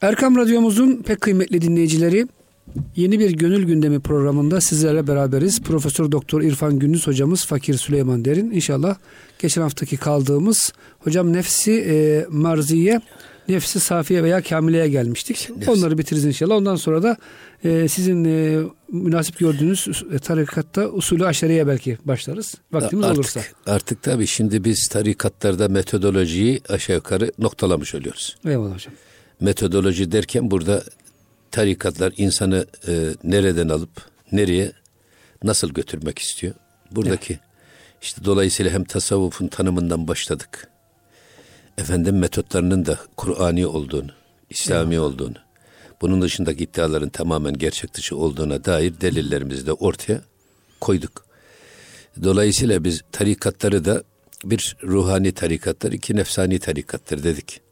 Erkam Radyomuzun pek kıymetli dinleyicileri yeni bir gönül gündemi programında sizlerle beraberiz. Profesör Doktor İrfan Gündüz hocamız Fakir Süleyman Derin. İnşallah geçen haftaki kaldığımız hocam nefsi e, marziye, nefsi safiye veya kamileye gelmiştik. Nefsi. Onları bitiririz inşallah. Ondan sonra da e, sizin e, münasip gördüğünüz tarikatta usulü aşereye belki başlarız. Vaktimiz artık, olursa. Artık tabii şimdi biz tarikatlarda metodolojiyi aşağı yukarı noktalamış oluyoruz. Eyvallah hocam metodoloji derken burada tarikatlar insanı e, nereden alıp nereye nasıl götürmek istiyor? Buradaki evet. işte dolayısıyla hem tasavvufun tanımından başladık. Efendim metotlarının da Kur'ani olduğunu, İslami evet. olduğunu, bunun dışındaki iddiaların tamamen gerçek dışı olduğuna dair delillerimizi de ortaya koyduk. Dolayısıyla biz tarikatları da bir ruhani tarikatlar, iki nefsani tarikattır dedik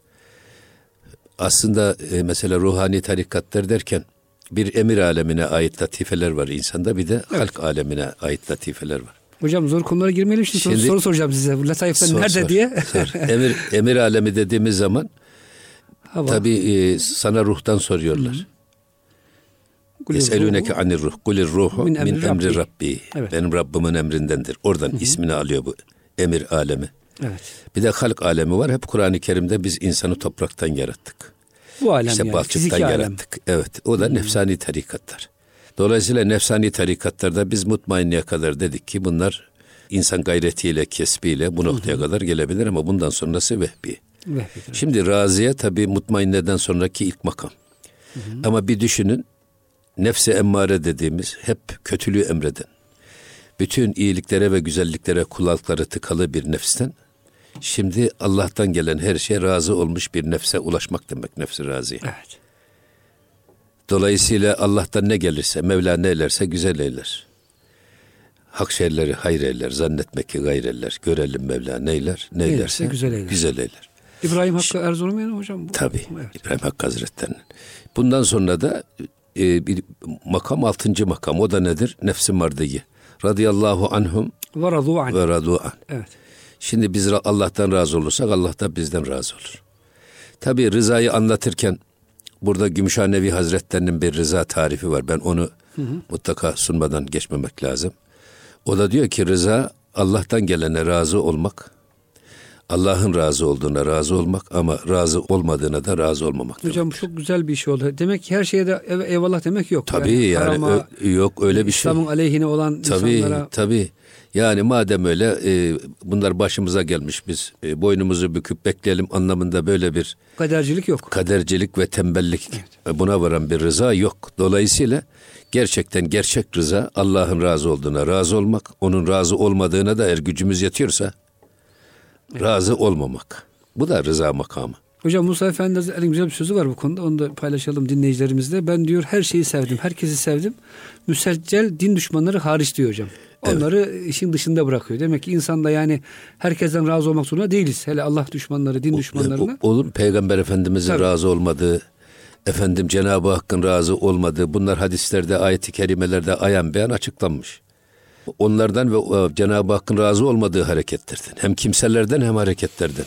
aslında e, mesela ruhani tarikatlar derken bir emir alemine ait latifeler var insanda bir de evet. halk alemine ait latifeler var. Hocam zor konulara girmeyelim şimdi, şimdi soru, soracağım size. Bu latifeler nerede sor, diye. Sor. Emir, emir alemi dediğimiz zaman Hava. tabi e, sana ruhtan soruyorlar. Eselüneke anir ruh. Kulir ruhu min emri, min emri Rabbi. Rabbi. Evet. Benim Rabbimin emrindendir. Oradan Hı-hı. ismini alıyor bu emir alemi. Evet. Bir de halk alemi var. Hep Kur'an-ı Kerim'de biz insanı topraktan yarattık. Bu alem işte yani. balçıktan yarattık. Alem. Evet. O da hmm. nefsani tarikatlar. Dolayısıyla nefsani tarikatlarda biz mutmainneye kadar dedik ki bunlar insan gayretiyle, kesbiyle bu noktaya hı kadar gelebilir ama bundan sonrası vehbi. Vehbidir. Şimdi raziye tabi mutmainneden sonraki ilk makam. Hı Ama bir düşünün nefse emmare dediğimiz hep kötülüğü emreden, bütün iyiliklere ve güzelliklere kulakları tıkalı bir nefsten Şimdi Allah'tan gelen her şeye razı olmuş bir nefse ulaşmak demek nefsi razı. Evet. Dolayısıyla Allah'tan ne gelirse, Mevla ne eylerse güzel eyler. Hak şeyleri hayır eyler, zannetmek ki gayreller. Görelim Mevla neyler, neylerse güzel eyler. güzel eyler. İbrahim Hakkı Erzurum'u yani hocam? Bu tabii, evet. İbrahim Hakkı Hazretleri'nin. Bundan sonra da e, bir makam, altıncı makam. O da nedir? Nefsi mardiye. Radıyallahu anhum ve radu an. Ve radu an. Evet. Şimdi biz Allah'tan razı olursak Allah da bizden razı olur. Tabi rızayı anlatırken burada Gümüşhanevi Hazretlerinin bir rıza tarifi var. Ben onu hı hı. mutlaka sunmadan geçmemek lazım. O da diyor ki rıza Allah'tan gelene razı olmak, Allah'ın razı olduğuna razı olmak ama razı olmadığına da razı olmamak. Hocam demektir. çok güzel bir şey oldu. Demek ki her şeye de eyvallah demek yok. Tabii yani, yani harama, yok öyle bir şey. İslam'ın aleyhine olan tabii, insanlara. Tabii yani madem öyle e, bunlar başımıza gelmiş biz e, boynumuzu büküp bekleyelim anlamında böyle bir kadercilik yok. Kadercilik ve tembellik evet. buna varan bir rıza yok. Dolayısıyla gerçekten gerçek rıza Allah'ın razı olduğuna razı olmak, onun razı olmadığına da eğer gücümüz yetiyorsa evet. razı olmamak. Bu da rıza makamı. Hocam Musa Efendi Hazretleri'nin güzel bir sözü var bu konuda. Onu da paylaşalım dinleyicilerimizle. Ben diyor her şeyi sevdim. Herkesi sevdim. Müseccel din düşmanları hariç diyor hocam. Onları evet. işin dışında bırakıyor. Demek ki insan da yani herkesten razı olmak zorunda değiliz. Hele Allah düşmanları, din düşmanlarına. O, olur Peygamber Efendimizin Tabii. razı olmadığı, efendim Cenab-ı Hakk'ın razı olmadığı bunlar hadislerde, ayet-i kerimelerde ayan beyan açıklanmış. Onlardan ve Cenab-ı Hakk'ın razı olmadığı hareketlerden. Hem kimselerden hem hareketlerden.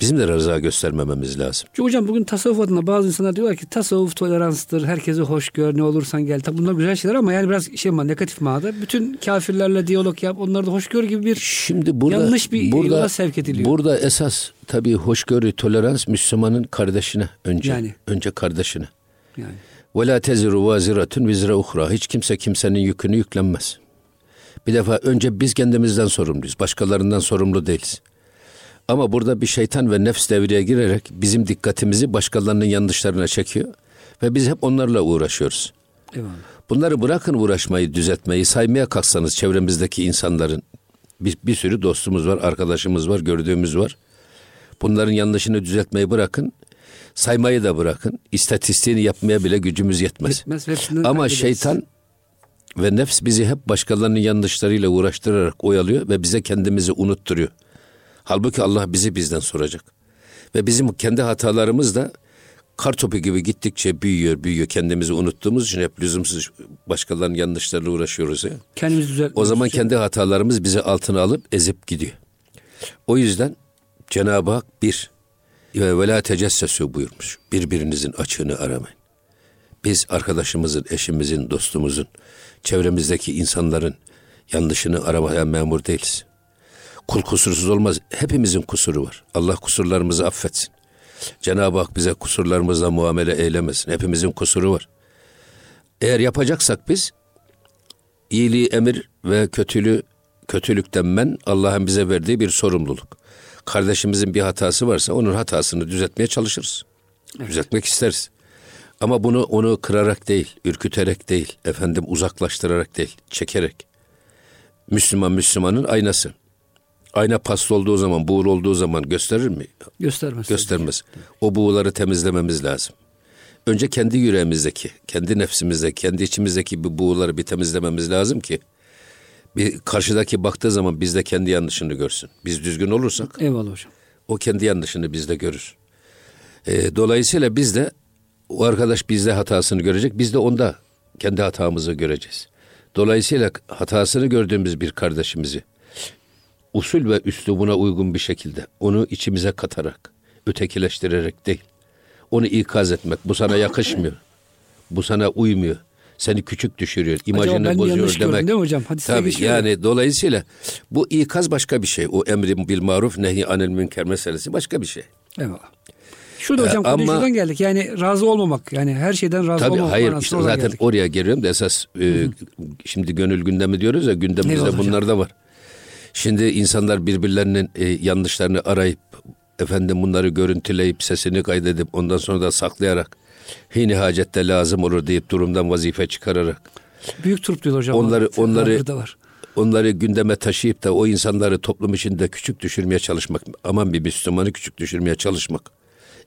Bizim de rıza göstermememiz lazım. Çünkü hocam bugün tasavvuf adına bazı insanlar diyorlar ki tasavvuf toleranstır, herkese hoş gör, ne olursan gel. Tabi bunlar güzel şeyler ama yani biraz şey var, negatif manada. Bütün kafirlerle diyalog yap, onları da hoşgör gibi bir Şimdi burada, yanlış bir burada, yola sevk ediliyor. Burada esas tabii hoşgörü, tolerans Müslümanın kardeşine önce. Yani. Önce kardeşine. Yani. Ve la teziru vaziratun vizre uhra. Hiç kimse kimsenin yükünü yüklenmez. Bir defa önce biz kendimizden sorumluyuz. Başkalarından sorumlu değiliz. Ama burada bir şeytan ve nefs devreye girerek bizim dikkatimizi başkalarının yanlışlarına çekiyor ve biz hep onlarla uğraşıyoruz. Eyvallah. Bunları bırakın uğraşmayı, düzeltmeyi, saymaya kalksanız çevremizdeki insanların bir, bir sürü dostumuz var, arkadaşımız var, gördüğümüz var. Bunların yanlışını düzeltmeyi bırakın. Saymayı da bırakın. İstatistiğini yapmaya bile gücümüz yetmez. yetmez Ama şeytan ve nefs bizi hep başkalarının yanlışlarıyla uğraştırarak oyalıyor ve bize kendimizi unutturuyor. Halbuki Allah bizi bizden soracak. Ve bizim kendi hatalarımız da kar topu gibi gittikçe büyüyor, büyüyor. Kendimizi unuttuğumuz için hep lüzumsuz başkalarının yanlışlarıyla uğraşıyoruz ya. Kendimizi düzeltmek O zaman için. kendi hatalarımız bizi altına alıp ezip gidiyor. O yüzden Cenab-ı Hak bir, ve la tecessesu buyurmuş. Birbirinizin açığını aramayın. Biz arkadaşımızın, eşimizin, dostumuzun, çevremizdeki insanların yanlışını aramaya memur değiliz. Kul kusursuz olmaz. Hepimizin kusuru var. Allah kusurlarımızı affetsin. Cenab-ı Hak bize kusurlarımızla muamele eylemesin. Hepimizin kusuru var. Eğer yapacaksak biz iyiliği emir ve kötülüğü kötülükten men Allah'ın bize verdiği bir sorumluluk. Kardeşimizin bir hatası varsa onun hatasını düzeltmeye çalışırız. Evet. Düzeltmek isteriz. Ama bunu onu kırarak değil, ürküterek değil, efendim uzaklaştırarak değil, çekerek. Müslüman Müslümanın aynası. Ayna paslı olduğu zaman, buğul olduğu zaman gösterir mi? Göstermez. Göstermez. O buğuları temizlememiz lazım. Önce kendi yüreğimizdeki, kendi nefsimizdeki, kendi içimizdeki bu buğuları bir temizlememiz lazım ki bir karşıdaki baktığı zaman biz de kendi yanlışını görsün. Biz düzgün olursak Eyvallah hocam. o kendi yanlışını bizde görür. E, dolayısıyla biz de o arkadaş bizde hatasını görecek. Biz de onda kendi hatamızı göreceğiz. Dolayısıyla hatasını gördüğümüz bir kardeşimizi usul ve üslubuna uygun bir şekilde onu içimize katarak, ötekileştirerek değil, onu ikaz etmek. Bu sana yakışmıyor. Bu sana uymuyor. Seni küçük düşürüyor. imajını bozuyor demek. Gördüm, değil mi hocam? Hadi Tabii yani dolayısıyla bu ikaz başka bir şey. O emri bil maruf nehi anil münker meselesi başka bir şey. Eyvallah. Şurada hocam ee, ama, şuradan geldik. Yani razı olmamak. Yani her şeyden razı tabii, olmamak. Hayır işte zaten geldik. oraya geliyorum da esas e, şimdi gönül gündemi diyoruz ya gündemimizde bunlar da var. Şimdi insanlar birbirlerinin e, yanlışlarını arayıp efendim bunları görüntüleyip sesini kaydedip ondan sonra da saklayarak hini hacette lazım olur deyip durumdan vazife çıkararak büyük turp diyor hocam. Onları onları da onları gündeme taşıyıp da o insanları toplum içinde küçük düşürmeye çalışmak aman bir Müslümanı küçük düşürmeye çalışmak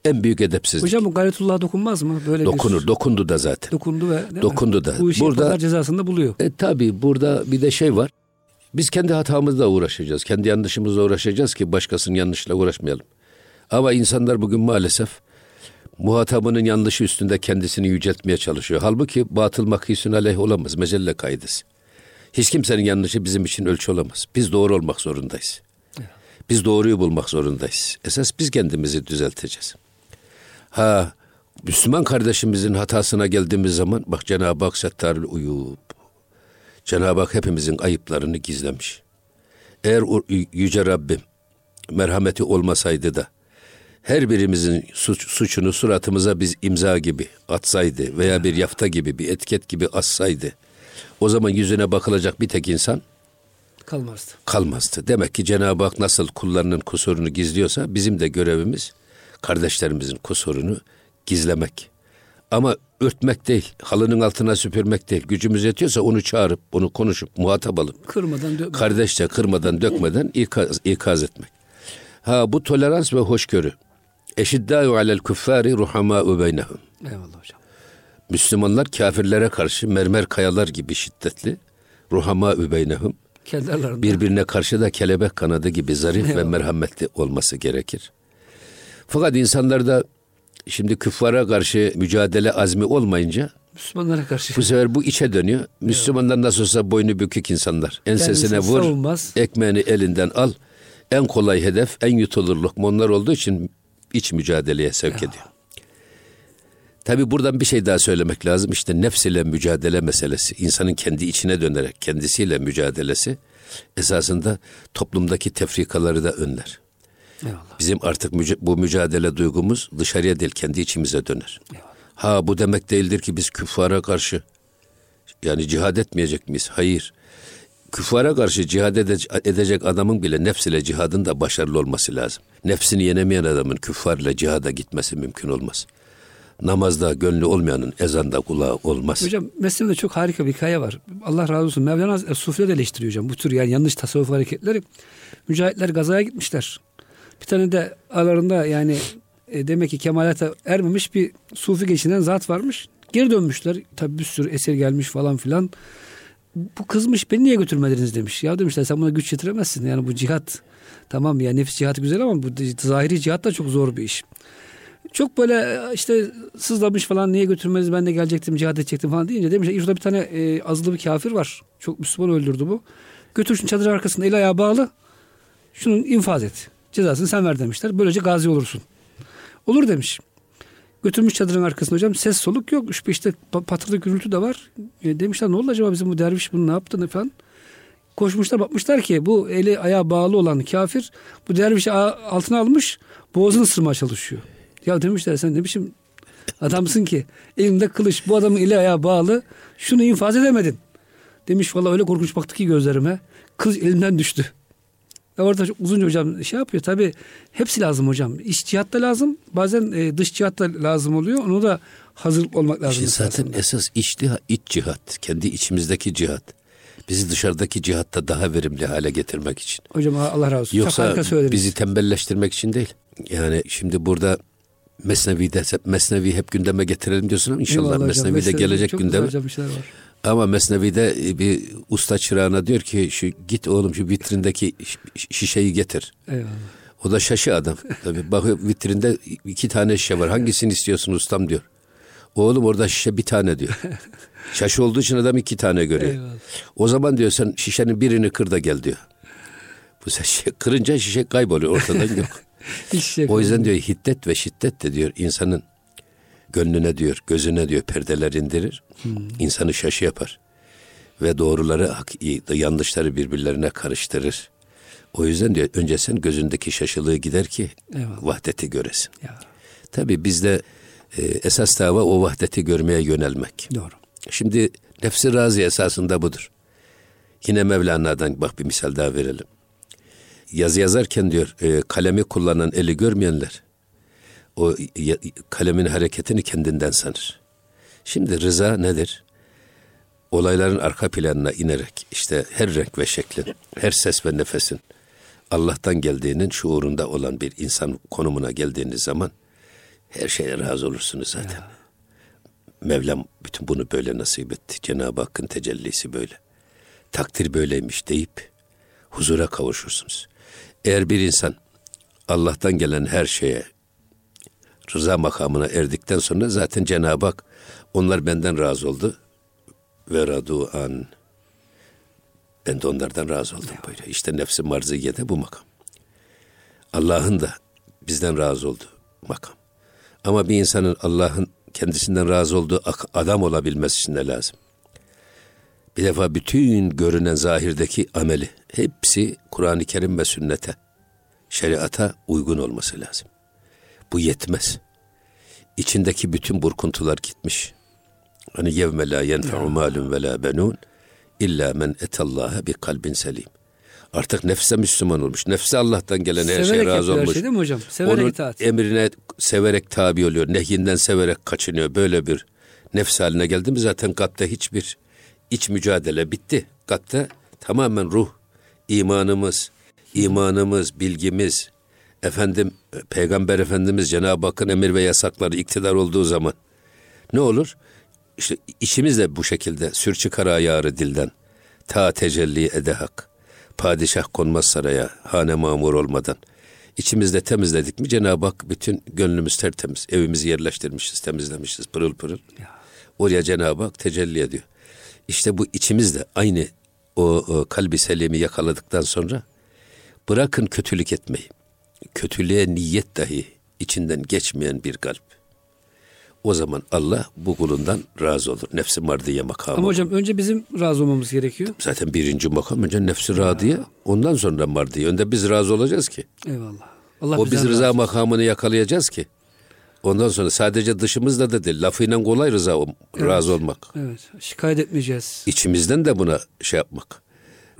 en büyük edepsizlik. Hocam bu gayretullah'a dokunmaz mı? Böyle Dokunur, bir... dokundu da zaten. Dokundu ve dokundu da. Bu işi burada cezasını buluyor. E, tabii burada bir de şey var. Biz kendi hatamızla uğraşacağız. Kendi yanlışımızla uğraşacağız ki başkasının yanlışıyla uğraşmayalım. Ama insanlar bugün maalesef muhatabının yanlışı üstünde kendisini yüceltmeye çalışıyor. Halbuki batıl makisün aleyh olamaz. Mecelle kaidesi. Hiç kimsenin yanlışı bizim için ölçü olamaz. Biz doğru olmak zorundayız. Biz doğruyu bulmak zorundayız. Esas biz kendimizi düzelteceğiz. Ha Müslüman kardeşimizin hatasına geldiğimiz zaman bak Cenab-ı Hak settarül uyub. Cenab-ı Hak hepimizin ayıplarını gizlemiş. Eğer yüce Rabbim merhameti olmasaydı da her birimizin suç, suçunu suratımıza biz imza gibi atsaydı veya bir yafta gibi bir etiket gibi assaydı o zaman yüzüne bakılacak bir tek insan kalmazdı. Kalmazdı. Demek ki Cenab-ı Hak nasıl kullarının kusurunu gizliyorsa bizim de görevimiz kardeşlerimizin kusurunu gizlemek. Ama örtmek değil, halının altına süpürmek değil. Gücümüz yetiyorsa onu çağırıp, onu konuşup, muhatap alıp. Kırmadan dökmeden. Kardeşçe kırmadan dökmeden ikaz, ikaz etmek. Ha bu tolerans ve hoşgörü. Eşiddâ'u alel kuffâri ruhamâ'u beynehum. Eyvallah hocam. Müslümanlar kafirlere karşı mermer kayalar gibi şiddetli. Ruhamâ'u beynehum. Birbirine karşı da kelebek kanadı gibi zarif Eyvallah. ve merhametli olması gerekir. Fakat insanlarda şimdi küffara karşı mücadele azmi olmayınca Müslümanlara karşı. Bu sefer bu içe dönüyor. Müslümanlar nasıl olsa boynu bükük insanlar. Ensesine vur, savunmaz. ekmeğini elinden al. En kolay hedef, en yutulur lokma olduğu için iç mücadeleye sevk ya. ediyor. Tabi buradan bir şey daha söylemek lazım. İşte nefs ile mücadele meselesi, insanın kendi içine dönerek kendisiyle mücadelesi esasında toplumdaki tefrikaları da önler. Eyvallah. Bizim artık müca- bu mücadele duygumuz dışarıya değil kendi içimize döner. Eyvallah. Ha bu demek değildir ki biz küffara karşı yani cihad etmeyecek miyiz? Hayır. Küffara karşı cihad edecek adamın bile nefsiyle cihadın da başarılı olması lazım. Nefsini yenemeyen adamın küffarla cihada gitmesi mümkün olmaz. Namazda gönlü olmayanın ezanda kulağı olmaz. Hocam mesleğimde çok harika bir hikaye var. Allah razı olsun. Mevlana Sufi'de de eleştiriyor hocam. Bu tür yani yanlış tasavvuf hareketleri. Mücahitler gazaya gitmişler. Bir tane de aralarında yani e, demek ki kemalata ermemiş bir sufi geçinen zat varmış. Geri dönmüşler. Tabi bir sürü eser gelmiş falan filan. Bu kızmış beni niye götürmediniz demiş. Ya demişler sen buna güç yetiremezsin. Yani bu cihat tamam ya nefis cihatı güzel ama bu zahiri cihat da çok zor bir iş. Çok böyle işte sızlamış falan niye götürmediniz ben de gelecektim cihad edecektim falan deyince demişler şurada bir tane e, azılı bir kafir var. Çok Müslüman öldürdü bu. Götür şunu çadır arkasında el ayağı bağlı. Şunu infaz et. Cezasını sen ver demişler. Böylece gazi olursun. Olur demiş. Götürmüş çadırın arkasında hocam ses soluk yok. Üç beşte patırdı gürültü de var. E, demişler ne oldu acaba bizim bu derviş bunu ne yaptı falan. Koşmuşlar bakmışlar ki bu eli ayağı bağlı olan kafir bu dervişi altına almış boğazını ısırmaya çalışıyor. Ya demişler sen ne biçim adamsın ki elinde kılıç bu adamın eli ayağı bağlı şunu infaz edemedin. Demiş valla öyle korkunç baktı ki gözlerime. Kılıç elimden düştü. Ve orada uzunca hocam şey yapıyor. Tabi hepsi lazım hocam. İç cihat da lazım. Bazen e, dış cihat da lazım oluyor. Onu da hazır olmak lazım. İşte zaten aslında. esas iç, iç cihat. Kendi içimizdeki cihat. Bizi dışarıdaki cihatta daha verimli hale getirmek için. Hocam Allah razı olsun. Yoksa bizi tembelleştirmek için değil. Yani şimdi burada Mesnevi'de Mesnevi hep gündeme getirelim diyorsun ama inşallah Mesnevi'de Mesnevi gelecek gündeme. Ama Mesnevi'de bir usta çırağına diyor ki şu git oğlum şu vitrindeki şişeyi getir. Eyvallah. O da şaşı adam. Tabii bakıyor vitrinde iki tane şişe var. Hangisini istiyorsun ustam diyor. Oğlum orada şişe bir tane diyor. Şaşı olduğu için adam iki tane görüyor. Eyvallah. O zaman diyor sen şişenin birini kır da gel diyor. Bu şişe kırınca şişe kayboluyor ortadan yok. o yüzden diyor hiddet ve şiddet de diyor insanın gönlüne diyor, gözüne diyor perdeler indirir. Hmm. İnsanı şaşı yapar. Ve doğruları, yanlışları birbirlerine karıştırır. O yüzden diyor önce sen gözündeki şaşılığı gider ki Eyvallah. vahdeti göresin. Ya. Tabi bizde e, esas dava o vahdeti görmeye yönelmek. Doğru. Şimdi nefsi razi esasında budur. Yine Mevlana'dan bak bir misal daha verelim. Yazı yazarken diyor e, kalemi kullanan eli görmeyenler o kalemin hareketini kendinden sanır. Şimdi rıza nedir? Olayların arka planına inerek işte her renk ve şeklin, her ses ve nefesin Allah'tan geldiğinin şuurunda olan bir insan konumuna geldiğiniz zaman her şeye razı olursunuz zaten. Mevlam bütün bunu böyle nasip etti. Cenab-ı Hakk'ın tecellisi böyle. Takdir böyleymiş deyip huzura kavuşursunuz. Eğer bir insan Allah'tan gelen her şeye rıza makamına erdikten sonra zaten Cenab-ı Hak onlar benden razı oldu. Ve radu an. Ben de onlardan razı oldum böyle. İşte nefsi marziyede bu makam. Allah'ın da bizden razı oldu makam. Ama bir insanın Allah'ın kendisinden razı olduğu adam olabilmesi için de lazım. Bir defa bütün görünen zahirdeki ameli hepsi Kur'an-ı Kerim ve sünnete, şeriata uygun olması lazım. Bu yetmez. İçindeki bütün burkuntular gitmiş. Hani yevme la yenfe'u malun ve la benun illa men etallaha bi kalbin selim. Artık nefse Müslüman olmuş. Nefse Allah'tan gelen her şeye razı olmuş. Şey değil mi hocam? Severek Onun itaat. emrine severek tabi oluyor. Nehyinden severek kaçınıyor. Böyle bir nefs haline geldi mi zaten katta hiçbir iç mücadele bitti. Katta tamamen ruh, imanımız, imanımız, bilgimiz, efendim Peygamber Efendimiz Cenab-ı Hakk'ın emir ve yasakları iktidar olduğu zaman ne olur? İşte içimiz de bu şekilde sür çıkar ayarı dilden. Ta tecelli ede hak. Padişah konmaz saraya hane mamur olmadan. İçimizde temizledik mi Cenab-ı Hak bütün gönlümüz tertemiz. Evimizi yerleştirmişiz, temizlemişiz pırıl pırıl. Oraya Cenab-ı Hak tecelli ediyor. İşte bu içimizde aynı o, o kalbi selimi yakaladıktan sonra bırakın kötülük etmeyi. Kötülüğe niyet dahi içinden geçmeyen bir kalp. O zaman Allah bu kulundan razı olur. Nefsi mardiye makamı. Ama hocam önce bizim razı olmamız gerekiyor. Zaten birinci makam önce nefsi radiye. Ondan sonra mardiye. Önde biz razı olacağız ki. Eyvallah. Allah o biz rıza makamını yakalayacağız ki. Ondan sonra sadece dışımızda da değil, lafıyla kolay rıza evet, razı olmak. Evet, şikayet etmeyeceğiz. İçimizden de buna şey yapmak.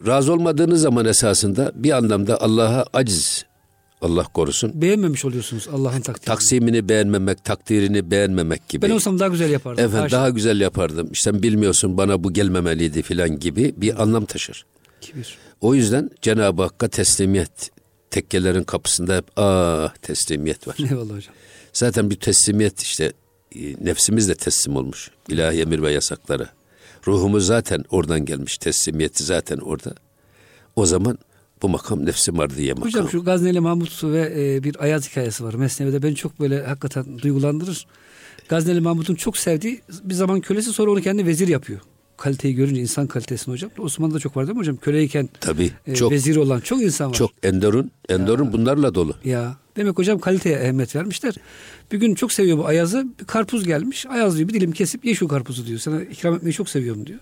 Razı olmadığınız zaman esasında bir anlamda Allah'a aciz, Allah korusun. Beğenmemiş oluyorsunuz Allah'ın takdirini. Taksimini beğenmemek, takdirini beğenmemek gibi. Ben olsam daha güzel yapardım. Evet, daha şey. güzel yapardım. İşte bilmiyorsun bana bu gelmemeliydi filan gibi bir anlam taşır. Kibir. O yüzden Cenab-ı Hakk'a teslimiyet tekkelerin kapısında hep ah teslimiyet var. Eyvallah hocam. Zaten bir teslimiyet işte e, nefsimiz de teslim olmuş. İlahi emir ve yasaklara. Ruhumuz zaten oradan gelmiş. Teslimiyeti zaten orada. O zaman bu makam nefsi mardiye makam. Hocam şu Gazneli Mahmut ve e, bir Ayaz hikayesi var. Mesnevi'de beni çok böyle hakikaten duygulandırır. Gazneli Mahmut'un çok sevdiği bir zaman kölesi sonra onu kendi vezir yapıyor. Kaliteyi görünce insan kalitesini hocam. Osmanlı'da çok var değil mi hocam? Köleyken Tabii, e, çok, vezir olan çok insan var. Çok Endor'un, Endor'un bunlarla dolu. Ya Demek hocam kaliteye ehemmiyet vermişler. Bir gün çok seviyor bu Ayaz'ı. Bir karpuz gelmiş. Ayaz diyor bir dilim kesip ye şu karpuzu diyor. Sana ikram etmeyi çok seviyorum diyor.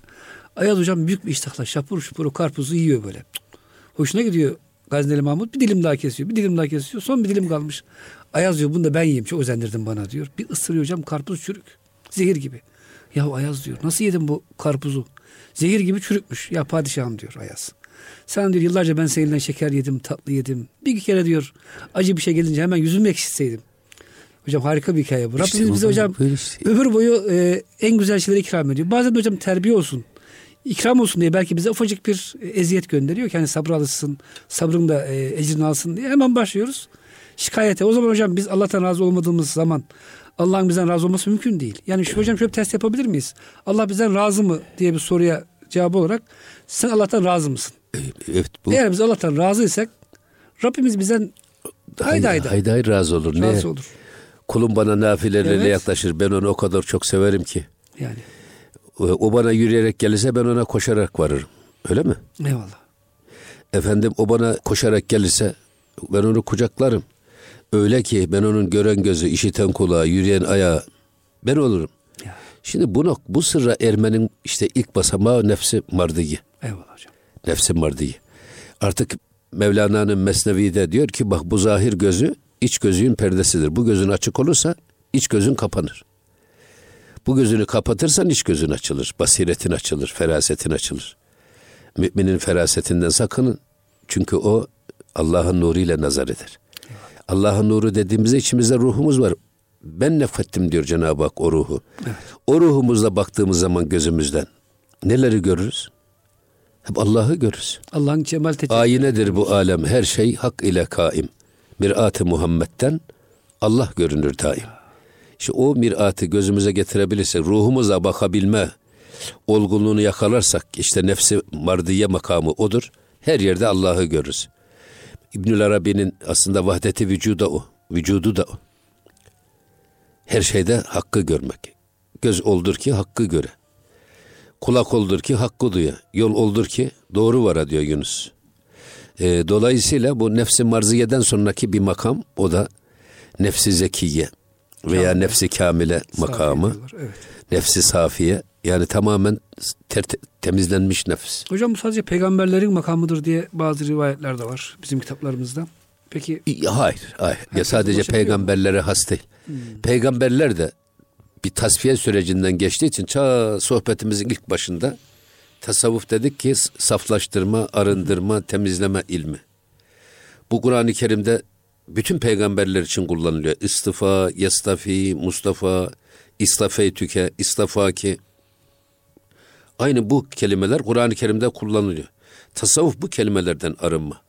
Ayaz hocam büyük bir iştahla şapur şupur o karpuzu yiyor böyle. Hoşuna gidiyor Gazneli Mahmut. Bir dilim daha kesiyor. Bir dilim daha kesiyor. Son bir dilim kalmış. Ayaz diyor bunu da ben yiyeyim. Çok özendirdin bana diyor. Bir ısırıyor hocam karpuz çürük. Zehir gibi. Ya Ayaz diyor nasıl yedin bu karpuzu? Zehir gibi çürükmüş. Ya padişahım diyor Ayaz. Sen diyor yıllarca ben seninle şeker yedim, tatlı yedim. Bir kere diyor acı bir şey gelince hemen yüzümü ekşitseydim. Hocam harika bir hikaye bu. İşte Rabbimiz bize hocam işte. ömür boyu e, en güzel şeyleri ikram ediyor. Bazen de hocam terbiye olsun. İkram olsun diye belki bize ufacık bir eziyet gönderiyor ki hani sabır alışsın, sabrın da e, ecrini alsın diye hemen başlıyoruz şikayete. O zaman hocam biz Allah'tan razı olmadığımız zaman Allah'ın bizden razı olması mümkün değil. Yani şu hocam şöyle bir test yapabilir miyiz? Allah bizden razı mı diye bir soruya cevap olarak sen Allah'tan razı mısın? Evet, bu... Eğer biz Allah'tan razıysak Rabbimiz bizden haydi haydi. Haydi haydi razı olur. Razı ne? olur. Kulum bana nafilelerle evet. yaklaşır. Ben onu o kadar çok severim ki. Yani. O bana yürüyerek gelirse ben ona koşarak varırım. Öyle mi? Eyvallah. Efendim o bana koşarak gelirse ben onu kucaklarım. Öyle ki ben onun gören gözü, işiten kulağı, yürüyen ayağı ben olurum. Ya. Şimdi bunu bu sırra ermenin işte ilk basamağı nefsi mardiyi. Eyvallah hocam. Nefsi mardiyi. Artık Mevlana'nın Mesnevi'de diyor ki bak bu zahir gözü iç gözün perdesidir. Bu gözün açık olursa iç gözün kapanır. Bu gözünü kapatırsan iç gözün açılır. Basiretin açılır, ferasetin açılır. Müminin ferasetinden sakının. Çünkü o Allah'ın nuruyla nazar eder. Allah'ın nuru dediğimizde içimizde ruhumuz var. Ben nefrettim diyor Cenab-ı Hak o ruhu. Evet. O ruhumuzla baktığımız zaman gözümüzden neleri görürüz? Hep Allah'ı görürüz. Allah'ın cemal tecelli. Ayinedir bu alem. Her şey hak ile kaim. Mirat-ı Muhammed'den Allah görünür daim. İşte o miratı gözümüze getirebilirsek, ruhumuza bakabilme olgunluğunu yakalarsak, işte nefsi mardiye makamı odur. Her yerde Allah'ı görürüz. İbnül Arabi'nin aslında vahdeti vücuda o. Vücudu da o. Her şeyde hakkı görmek. Göz oldur ki hakkı göre. Kulak oldur ki hakkı duya. Yol oldur ki doğru vara diyor Yunus. E, dolayısıyla bu nefsi marziyeden sonraki bir makam o da nefsi zekiye veya Kamil. nefsi kamile makamı. Evet. Nefsi safiye yani tamamen ter, temizlenmiş nefis. Hocam bu sadece peygamberlerin makamıdır diye bazı rivayetler de var bizim kitaplarımızda. Peki hayır, hayır. Ya sadece peygamberlere has değil. Hmm. Peygamberler de bir tasfiye sürecinden geçtiği için çağ sohbetimizin ilk başında tasavvuf dedik ki saflaştırma, arındırma, temizleme ilmi. Bu Kur'an-ı Kerim'de bütün peygamberler için kullanılıyor. İstifa, yastafi, Mustafa, istafeytüke, istafaki. Aynı bu kelimeler Kur'an-ı Kerim'de kullanılıyor. Tasavvuf bu kelimelerden arınma.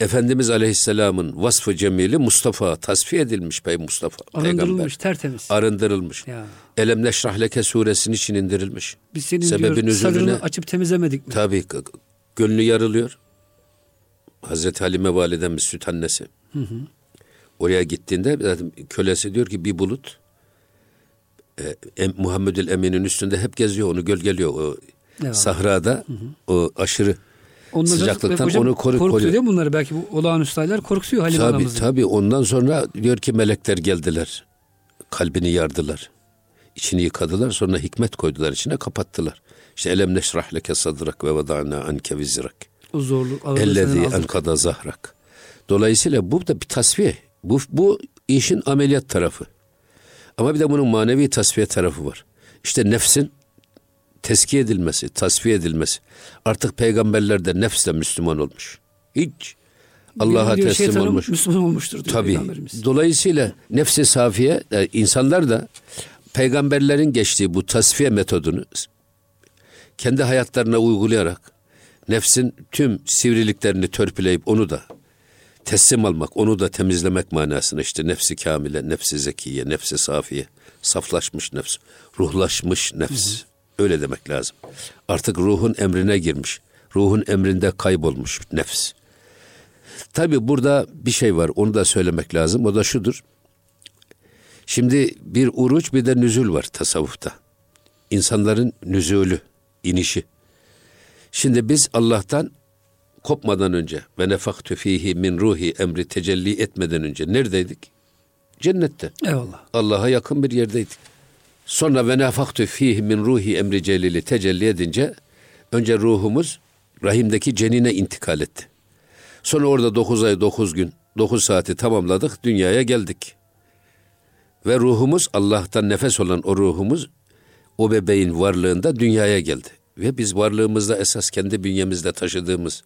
Efendimiz Aleyhisselam'ın vasfı cemili Mustafa, tasfiye edilmiş Pey Mustafa. Arındırılmış, peygamber. tertemiz. Arındırılmış. Ya. Elem neşrah leke suresinin için indirilmiş. Biz senin Sebebin diyor, üzerine, açıp temizlemedik mi? Tabii, gönlü yarılıyor. Hazreti Halime validemiz süt annesi. Hı hı. Oraya gittiğinde zaten kölesi diyor ki bir bulut e, Muhammedül Emin'in üstünde hep geziyor onu gölgeliyor o evet. sahrada hı hı. o aşırı Ondan sıcaklıktan hocam, onu koru, korkutuyor mi bunları? Belki bu olağanüstü aylar korkutuyor Halime tabii, anamızı. Tabii ondan sonra diyor ki melekler geldiler. Kalbini yardılar. içini yıkadılar. Sonra hikmet koydular içine kapattılar. İşte elem neşrah leke sadrak ve vada'na anke vizrak. O zorluk. Ellezî enkada zahrak. Dolayısıyla bu da bir tasfiye. Bu, bu işin ameliyat tarafı. Ama bir de bunun manevi tasfiye tarafı var. İşte nefsin teskiye edilmesi, tasfiye edilmesi. Artık peygamberler de nefsle Müslüman olmuş. Hiç Allah'a teslim olmuş. Müslüman olmuştur diyor Tabii. Dolayısıyla nefsi safiye e, insanlar da peygamberlerin geçtiği bu tasfiye metodunu kendi hayatlarına uygulayarak nefsin tüm sivriliklerini törpüleyip onu da teslim almak, onu da temizlemek manasına işte nefsi kamile, nefsi zekiye, nefsi safiye, saflaşmış nefs, ruhlaşmış nefs. Hı hı. Öyle demek lazım. Artık ruhun emrine girmiş. Ruhun emrinde kaybolmuş nefs. Tabi burada bir şey var onu da söylemek lazım. O da şudur. Şimdi bir uruç bir de nüzül var tasavvufta. İnsanların nüzulü, inişi. Şimdi biz Allah'tan kopmadan önce ve nefaktu fihi min ruhi emri tecelli etmeden önce neredeydik? Cennette. Eyvallah. Allah'a yakın bir yerdeydik. Sonra ve nefaktu fihi min ruhi emri celili tecelli edince önce ruhumuz rahimdeki cenine intikal etti. Sonra orada dokuz ay dokuz gün dokuz saati tamamladık dünyaya geldik. Ve ruhumuz Allah'tan nefes olan o ruhumuz o bebeğin varlığında dünyaya geldi. Ve biz varlığımızda esas kendi bünyemizde taşıdığımız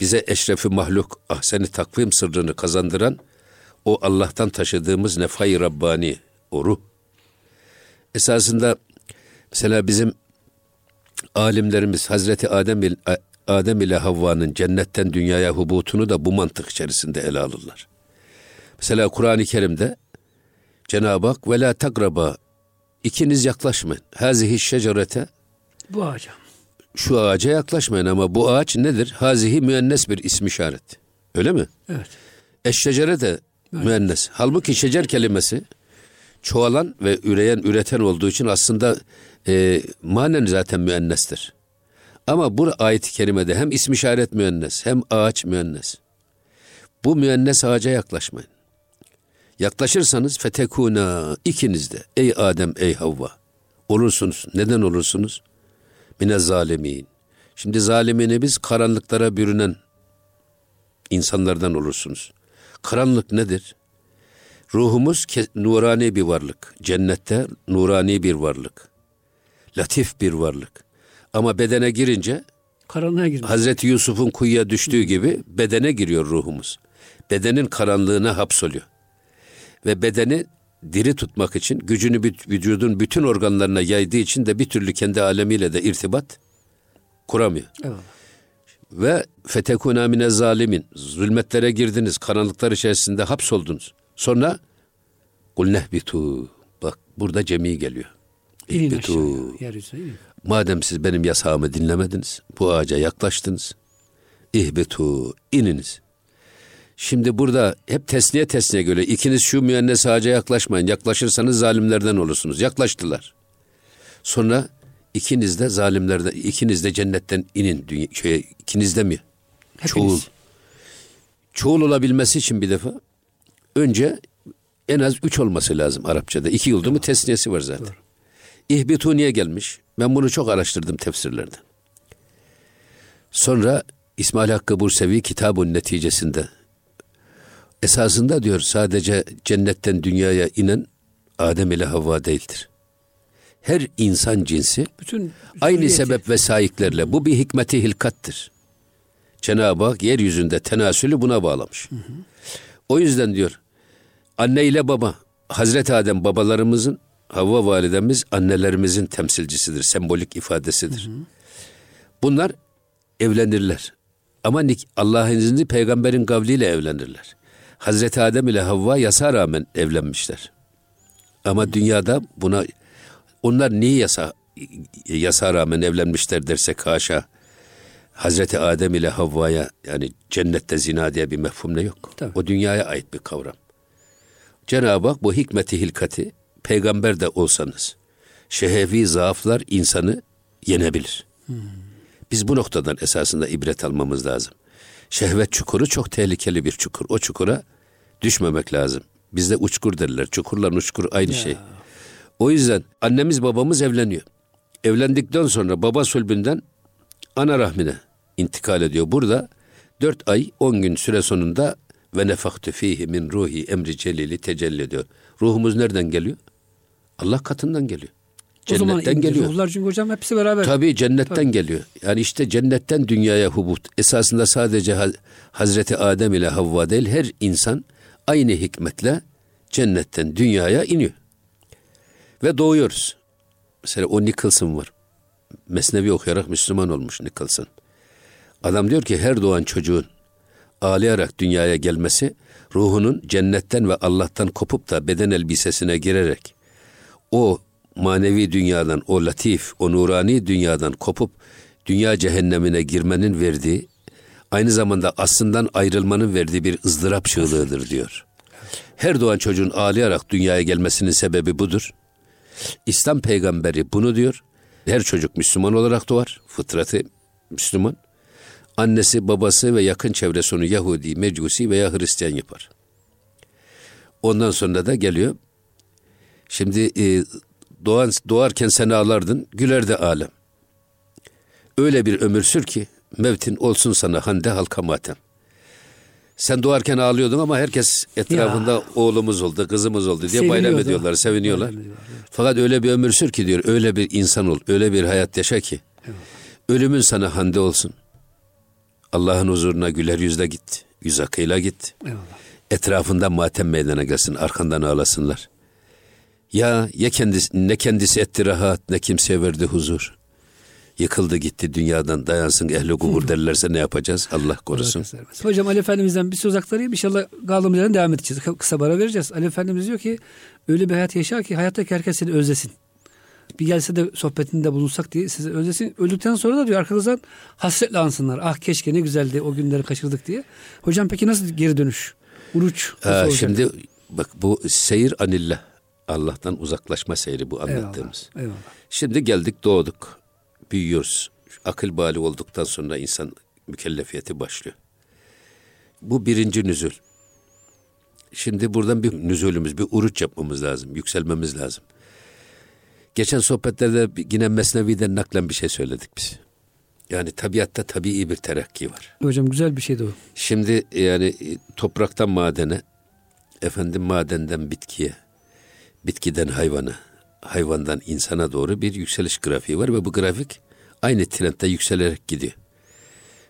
bize eşrefi mahluk ahseni takvim sırrını kazandıran o Allah'tan taşıdığımız nefay Rabbani o ruh. Esasında mesela bizim alimlerimiz Hazreti Adem ile, Adem ile Havva'nın cennetten dünyaya hubutunu da bu mantık içerisinde ele alırlar. Mesela Kur'an-ı Kerim'de Cenab-ı Hak ve la takraba ikiniz yaklaşmayın. Hazihi şecerete bu ağaca. Şu ağaca yaklaşmayın ama bu ağaç nedir? Hazihi müennes bir ismi işaret. Öyle mi? Evet. Eşşecere de müennes. Halbuki şecer kelimesi çoğalan ve üreyen, üreten olduğu için aslında e, manen zaten müennestir. Ama bu ayet-i kerimede hem ismi işaret müennes hem ağaç müennes. Bu müennes ağaca yaklaşmayın. Yaklaşırsanız fetekuna ikiniz de ey Adem ey Havva olursunuz. Neden olursunuz? Mine zalimin. Şimdi zalimini biz karanlıklara bürünen insanlardan olursunuz. Karanlık nedir? Ruhumuz nurani bir varlık. Cennette nurani bir varlık. Latif bir varlık. Ama bedene girince karanlığa girmiş. Hazreti Yusuf'un kuyuya düştüğü gibi bedene giriyor ruhumuz. Bedenin karanlığına hapsoluyor. Ve bedeni diri tutmak için gücünü vücudun bütün organlarına yaydığı için de bir türlü kendi alemiyle de irtibat kuramıyor. Evet. Ve fetekuna mine zalimin. Zulmetlere girdiniz, karanlıklar içerisinde hapsoldunuz. Sonra kul nehbitu. Bak burada cemi geliyor. Aşağıya, Madem siz benim yasağımı dinlemediniz, bu ağaca yaklaştınız. İhbitu, ininiz. Şimdi burada hep tesniye tesniye göre ikiniz şu müennes ağaca yaklaşmayın. Yaklaşırsanız zalimlerden olursunuz. Yaklaştılar. Sonra ikiniz de zalimlerden, ikiniz de cennetten inin. Dünya, şeye, ikiniz de mi? Hepiniz. Çoğul. Çoğul olabilmesi için bir defa önce en az üç olması lazım Arapçada. İki yıldı mı tesniyesi var zaten. Doğru. İhbitu niye gelmiş? Ben bunu çok araştırdım tefsirlerde. Sonra İsmail Hakkı Bursevi kitabın neticesinde esasında diyor sadece cennetten dünyaya inen Adem ile Havva değildir. Her insan cinsi Bütün aynı sebep ve sahiplerle bu bir hikmeti hilkattır. Cenab-ı Hak yeryüzünde tenasülü buna bağlamış. Hı hı. O yüzden diyor anne ile baba Hazreti Adem babalarımızın Havva validemiz annelerimizin temsilcisidir, sembolik ifadesidir. Hı hı. Bunlar evlenirler. Ama Allah'ın izni peygamberin kavliyle evlenirler. Hazreti Adem ile Havva yasa rağmen evlenmişler. Ama dünyada buna onlar niye yasa yasa rağmen evlenmişler dersek haşa. Hazreti Adem ile Havva'ya yani cennette zina diye bir mefhum ne yok. Tabii. O dünyaya ait bir kavram. Cenab-ı Hak bu hikmeti hilkati peygamber de olsanız şehevi zaaflar insanı yenebilir. Hmm. Biz bu noktadan esasında ibret almamız lazım. Şehvet çukuru çok tehlikeli bir çukur. O çukura düşmemek lazım. Bizde uçkur derler. Çukurla uçkur aynı ya. şey. O yüzden annemiz babamız evleniyor. Evlendikten sonra baba sülbünden ana rahmine intikal ediyor. Burada dört ay on gün süre sonunda ve nefaktu fihi min ruhi emri celili tecelli ediyor. Ruhumuz nereden geliyor? Allah katından geliyor. Cennetten geliyor. Ruhlar çünkü hocam hepsi beraber. Tabii cennetten Tabii. geliyor. Yani işte cennetten dünyaya hubut. Esasında sadece Hazreti Adem ile Havva değil her insan aynı hikmetle cennetten dünyaya iniyor. Ve doğuyoruz. Mesela o Nicholson var. Mesnevi okuyarak Müslüman olmuş Nicholson. Adam diyor ki her doğan çocuğun ağlayarak dünyaya gelmesi ruhunun cennetten ve Allah'tan kopup da beden elbisesine girerek o manevi dünyadan, o latif, o nurani dünyadan kopup dünya cehennemine girmenin verdiği, aynı zamanda aslından ayrılmanın verdiği bir ızdırap çığlığıdır diyor. Her doğan çocuğun ağlayarak dünyaya gelmesinin sebebi budur. İslam peygamberi bunu diyor. Her çocuk Müslüman olarak doğar. Fıtratı Müslüman. Annesi, babası ve yakın çevresi onu Yahudi, Mecusi veya Hristiyan yapar. Ondan sonra da geliyor. Şimdi e, doğan, doğarken sen ağlardın, gülerdi alem. Öyle bir ömür sür ki mevtin olsun sana hande halka matem. Sen doğarken ağlıyordun ama herkes etrafında ya. oğlumuz oldu, kızımız oldu diye Seviniyordu. bayram ediyorlar, seviniyorlar. Bayram. Fakat öyle bir ömür sür ki diyor, öyle bir insan ol, öyle bir hayat yaşa ki evet. ölümün sana hande olsun. Allah'ın huzuruna güler yüzle git, yüz akıyla git. Eyvallah. Etrafında matem meydana gelsin, arkandan ağlasınlar. Ya ya kendisi, ne kendisi etti rahat, ne kimseye verdi huzur. Yıkıldı gitti dünyadan dayansın ehli kubur derlerse ne yapacağız? Allah korusun. Hocam Ali Efendimiz'den bir söz aktarayım. İnşallah kaldığımız yerden devam edeceğiz. Kısa bara vereceğiz. Ali Efendimiz diyor ki öyle bir hayat yaşa ki hayattaki herkes seni özlesin. Bir gelse de sohbetinde bulunsak diye sizi özlesin. Öldükten sonra da diyor arkanızdan hasretle ansınlar. Ah keşke ne güzeldi o günleri kaçırdık diye. Hocam peki nasıl geri dönüş? Uruç. Ha, şimdi bak bu seyir anillah. Allah'tan uzaklaşma seyri bu anlattığımız. Eyvallah, eyvallah. Şimdi geldik doğduk büyüyoruz. Akıl bali olduktan sonra insan mükellefiyeti başlıyor. Bu birinci nüzul. Şimdi buradan bir nüzulümüz, bir uruç yapmamız lazım, yükselmemiz lazım. Geçen sohbetlerde yine Mesnevi'den naklen bir şey söyledik biz. Yani tabiatta tabii bir terakki var. Hocam güzel bir şeydi o. Şimdi yani topraktan madene, efendim madenden bitkiye, bitkiden hayvana, hayvandan insana doğru bir yükseliş grafiği var ve bu grafik aynı trendde yükselerek gidiyor.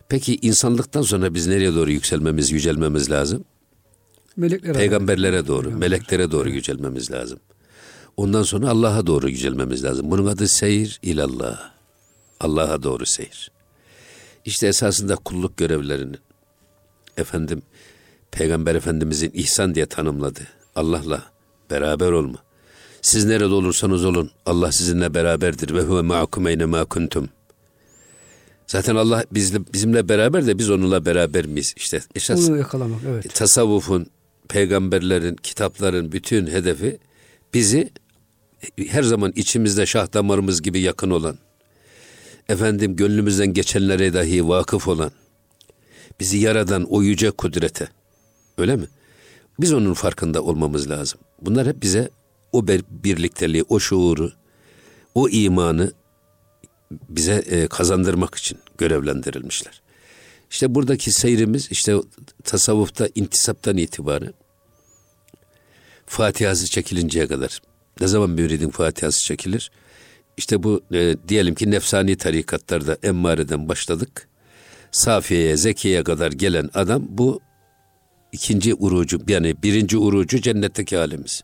Peki insanlıktan sonra biz nereye doğru yükselmemiz, yücelmemiz lazım? Meleklere Peygamberlere doğru, Peygamber. meleklere doğru yücelmemiz lazım. Ondan sonra Allah'a doğru yücelmemiz lazım. Bunun adı seyir ilallah. Allah'a doğru seyir. İşte esasında kulluk görevlerinin efendim Peygamber Efendimizin ihsan diye tanımladı. Allah'la beraber olma. Siz nerede olursanız olun Allah sizinle beraberdir ve huve ma'akum eyne ma kuntum. Zaten Allah bizle, bizimle beraber de biz onunla beraber miyiz? İşte esas Onu yakalamak, evet. tasavvufun, peygamberlerin, kitapların bütün hedefi bizi her zaman içimizde şah damarımız gibi yakın olan, efendim gönlümüzden geçenlere dahi vakıf olan, bizi yaradan o yüce kudrete, öyle mi? Biz onun farkında olmamız lazım. Bunlar hep bize o birlikteliği, o şuuru, o imanı bize e, kazandırmak için görevlendirilmişler. İşte buradaki seyrimiz işte tasavvufta intisaptan itibaren Fatihası çekilinceye kadar. Ne zaman müridin Fatihası çekilir? İşte bu e, diyelim ki nefsani tarikatlarda emmareden başladık. Safiye'ye, Zekiye'ye kadar gelen adam bu ikinci urucu yani birinci urucu cennetteki halimiz.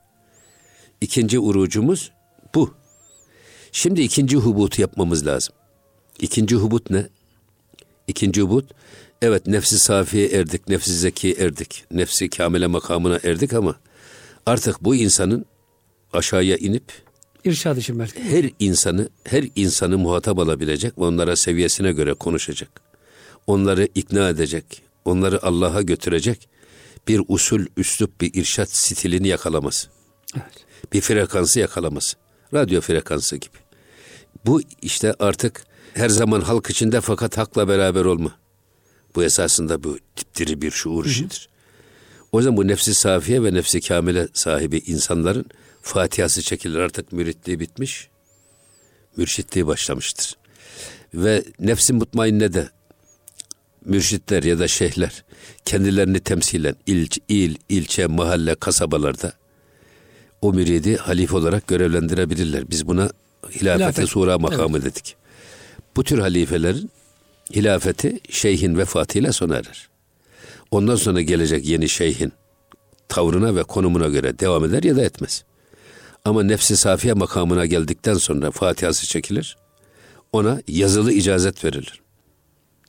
İkinci urucumuz bu. Şimdi ikinci hubutu yapmamız lazım. İkinci hubut ne? İkinci hubut, evet nefsi safiye erdik, nefsi zeki erdik, nefsi kamile makamına erdik ama artık bu insanın aşağıya inip irşad için belki. Her insanı, her insanı muhatap alabilecek ve onlara seviyesine göre konuşacak. Onları ikna edecek, onları Allah'a götürecek bir usul, üslup, bir irşat stilini yakalaması. Evet bir frekansı yakalaması. Radyo frekansı gibi. Bu işte artık her zaman halk içinde fakat hakla beraber olma. Bu esasında bu dipdiri bir şuur işidir. O yüzden bu nefsi safiye ve nefsi kamile sahibi insanların Fatihası çekilir artık müritliği bitmiş. Mürşitliği başlamıştır. Ve nefsi mutmainne de mürşitler ya da şeyhler kendilerini temsilen il, il, ilçe, mahalle, kasabalarda o müridi halife olarak görevlendirebilirler. Biz buna hilafete Hilafet. sura makamı evet. dedik. Bu tür halifelerin hilafeti şeyhin vefatıyla sona erer. Ondan sonra gelecek yeni şeyhin tavrına ve konumuna göre devam eder ya da etmez. Ama nefsi safiye makamına geldikten sonra Fatihası çekilir. Ona yazılı icazet verilir.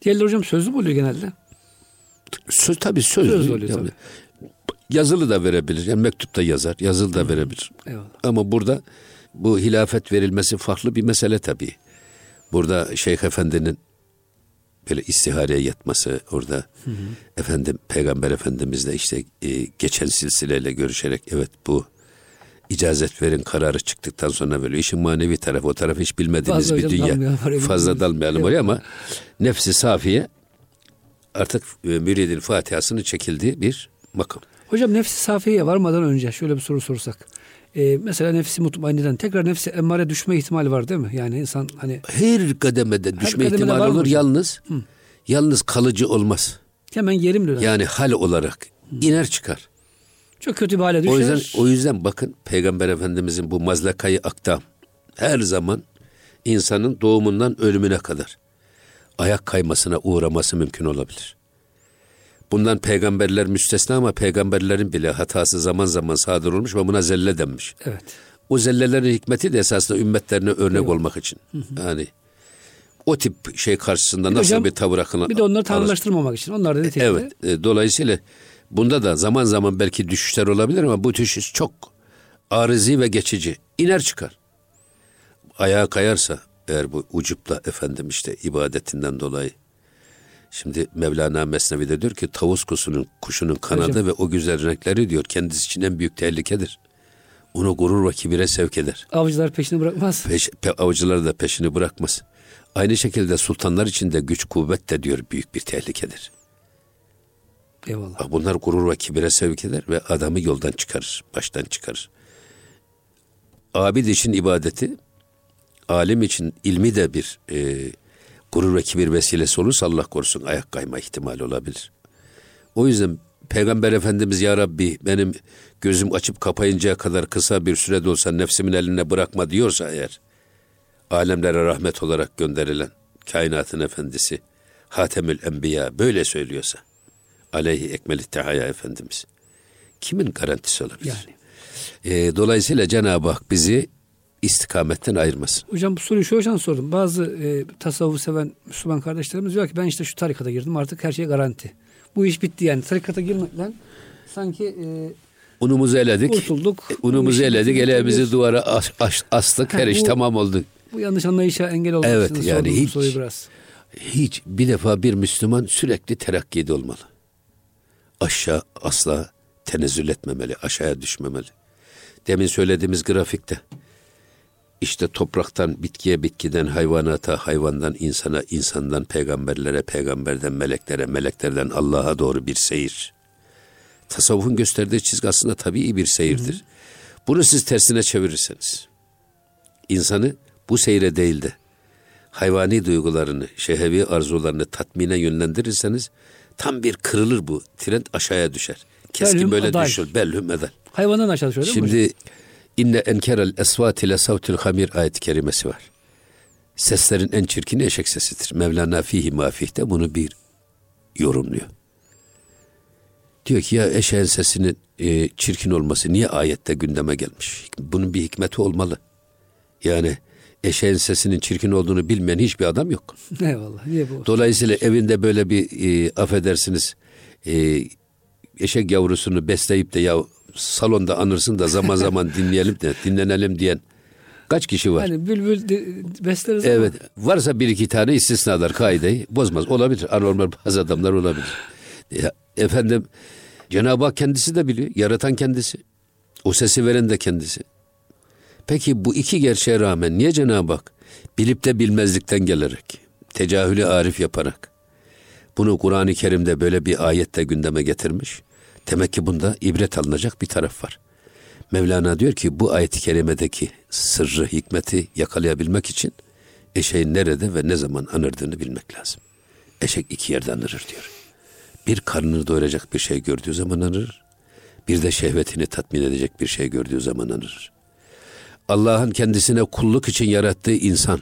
Diğerleri hocam sözlü mü oluyor genelde? Söz tabii sözlü. Söz oluyor tabii. Yazılı da verebilir. Yani mektupta yazar, yazılı da verebilir. Eyvallah. Ama burada bu hilafet verilmesi farklı bir mesele tabii. Burada Şeyh Efendi'nin böyle istihareye yatması orada hı hı. efendim Peygamber Efendimizle işte e, geçen silsileyle görüşerek evet bu icazet verin kararı çıktıktan sonra böyle işin manevi tarafı o tarafı hiç bilmediğiniz fazla bir dünya. Dalmayalım, fazla dalmayalım oraya ama nefsi safiye artık e, müridin Fatiha'sını çekildiği bir makam. Hocam nefsi safiye varmadan önce şöyle bir soru sorsak. Ee, mesela nefsi mutmainiden tekrar nefsi emmare düşme ihtimali var değil mi? Yani insan hani her kademede düşme kademede ihtimali olur yalnız Hı. yalnız kalıcı olmaz. Hemen geri mi döner? Yani hal olarak Hı. iner çıkar. Çok kötü bir hale düşer. O yüzden o yüzden bakın Peygamber Efendimizin bu mazlakayı aktam her zaman insanın doğumundan ölümüne kadar ayak kaymasına uğraması mümkün olabilir. Bundan peygamberler müstesna ama peygamberlerin bile hatası zaman zaman sadır olmuş ve buna zelle denmiş. Evet. O zellelerin hikmeti de esasında ümmetlerine örnek evet. olmak için. Hı hı. Yani o tip şey karşısında bir nasıl hocam, bir tavır akılına... Bir de onları tanrılaştırmamak için. Onlar da neticede... Evet. E, dolayısıyla bunda da zaman zaman belki düşüşler olabilir ama bu düşüş çok arızi ve geçici. İner çıkar. Ayağa kayarsa eğer bu ucupla efendim işte ibadetinden dolayı Şimdi Mevlana Mesnevi'de diyor ki tavus kusunun, kuşunun kanadı Hocam. ve o güzel renkleri diyor kendisi için en büyük tehlikedir. Onu gurur ve kibire sevk eder. Avcılar peşini bırakmaz. Peş, pe, avcılar da peşini bırakmaz. Aynı şekilde sultanlar için de güç kuvvet de diyor büyük bir tehlikedir. Eyvallah. Bunlar gurur ve kibire sevk eder ve adamı yoldan çıkarır, baştan çıkarır. Abid için ibadeti, alim için ilmi de bir e, gurur ve kibir vesilesi olursa Allah korusun ayak kayma ihtimali olabilir. O yüzden Peygamber Efendimiz Ya Rabbi benim gözüm açıp kapayıncaya kadar kısa bir sürede olsa nefsimin eline bırakma diyorsa eğer alemlere rahmet olarak gönderilen kainatın efendisi Hatemül Enbiya böyle söylüyorsa aleyhi ekmeli tehaya Efendimiz kimin garantisi olabilir? Yani. E, dolayısıyla Cenab-ı Hak bizi istikametten ayırmasın. Hocam bu soruyu şu yüzden sordum. Bazı e, tasavvuf seven Müslüman kardeşlerimiz diyor ki ben işte şu tarikata girdim artık her şey garanti. Bu iş bitti yani. Tarikata girmekle sanki e, unumuzu eledik. Kurtulduk. E, unumuzu eledik. Elimizi duvara as, as, astık. her iş bu, tamam oldu. Bu yanlış anlayışa engel olmak evet, için yani hiç, soruyu biraz. Hiç bir defa bir Müslüman sürekli terakkide olmalı. Aşağı asla tenezzül etmemeli, aşağıya düşmemeli. Demin söylediğimiz grafikte işte topraktan bitkiye, bitkiden hayvanata, hayvandan insana, insandan peygamberlere, peygamberden meleklere, meleklerden Allah'a doğru bir seyir. Tasavvufun gösterdiği çizgi aslında tabii bir seyirdir. Hı hı. Bunu siz tersine çevirirseniz, insanı bu seyre değil de hayvani duygularını, şehevi arzularını tatmine yönlendirirseniz tam bir kırılır bu. Trend aşağıya düşer. Keskin Belhüm böyle aday. düşür. Bellhüm edel. Hayvandan aşağı düşüyor değil Şimdi, mi İnne enkerel esvat ile savtul hamir ayet kerimesi var. Seslerin en çirkini eşek sesidir. Mevlana fihi mafihte bunu bir yorumluyor. Diyor ki ya eşeğin sesinin e, çirkin olması niye ayette gündeme gelmiş? Bunun bir hikmeti olmalı. Yani eşeğin sesinin çirkin olduğunu bilmeyen hiçbir adam yok. Eyvallah. Niye bu? Dolayısıyla evinde böyle bir e, affedersiniz e, eşek yavrusunu besleyip de ya salonda anırsın da zaman zaman dinleyelim de dinlenelim diyen kaç kişi var? Hani bülbül besleriz Evet. Ama. Varsa bir iki tane istisnalar kaideyi bozmaz. Olabilir. Anormal bazı adamlar olabilir. Ya, efendim Cenab-ı Hak kendisi de biliyor. Yaratan kendisi. O sesi veren de kendisi. Peki bu iki gerçeğe rağmen niye Cenab-ı Hak bilip de bilmezlikten gelerek, tecahülü arif yaparak bunu Kur'an-ı Kerim'de böyle bir ayette gündeme getirmiş? Demek ki bunda ibret alınacak bir taraf var. Mevlana diyor ki bu ayet-i kerimedeki sırrı, hikmeti yakalayabilmek için eşeğin nerede ve ne zaman anırdığını bilmek lazım. Eşek iki yerde anırır diyor. Bir karnını doyuracak bir şey gördüğü zaman anırır. Bir de şehvetini tatmin edecek bir şey gördüğü zaman anırır. Allah'ın kendisine kulluk için yarattığı insan